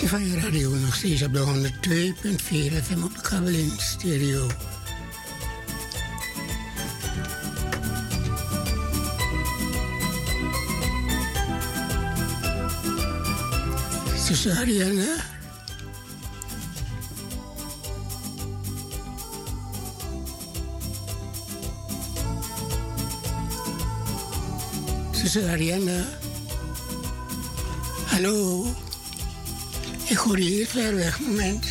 luisteren van je radio nog steeds op de 102.4 FM op de kabel in stereo. Zuster Ariane. Zuster Ariane. Hallo. Ik hoor je hier ver weg, moment.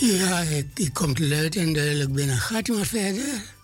Ja, ik, ik kom luid en duidelijk binnen. Gaat u maar verder.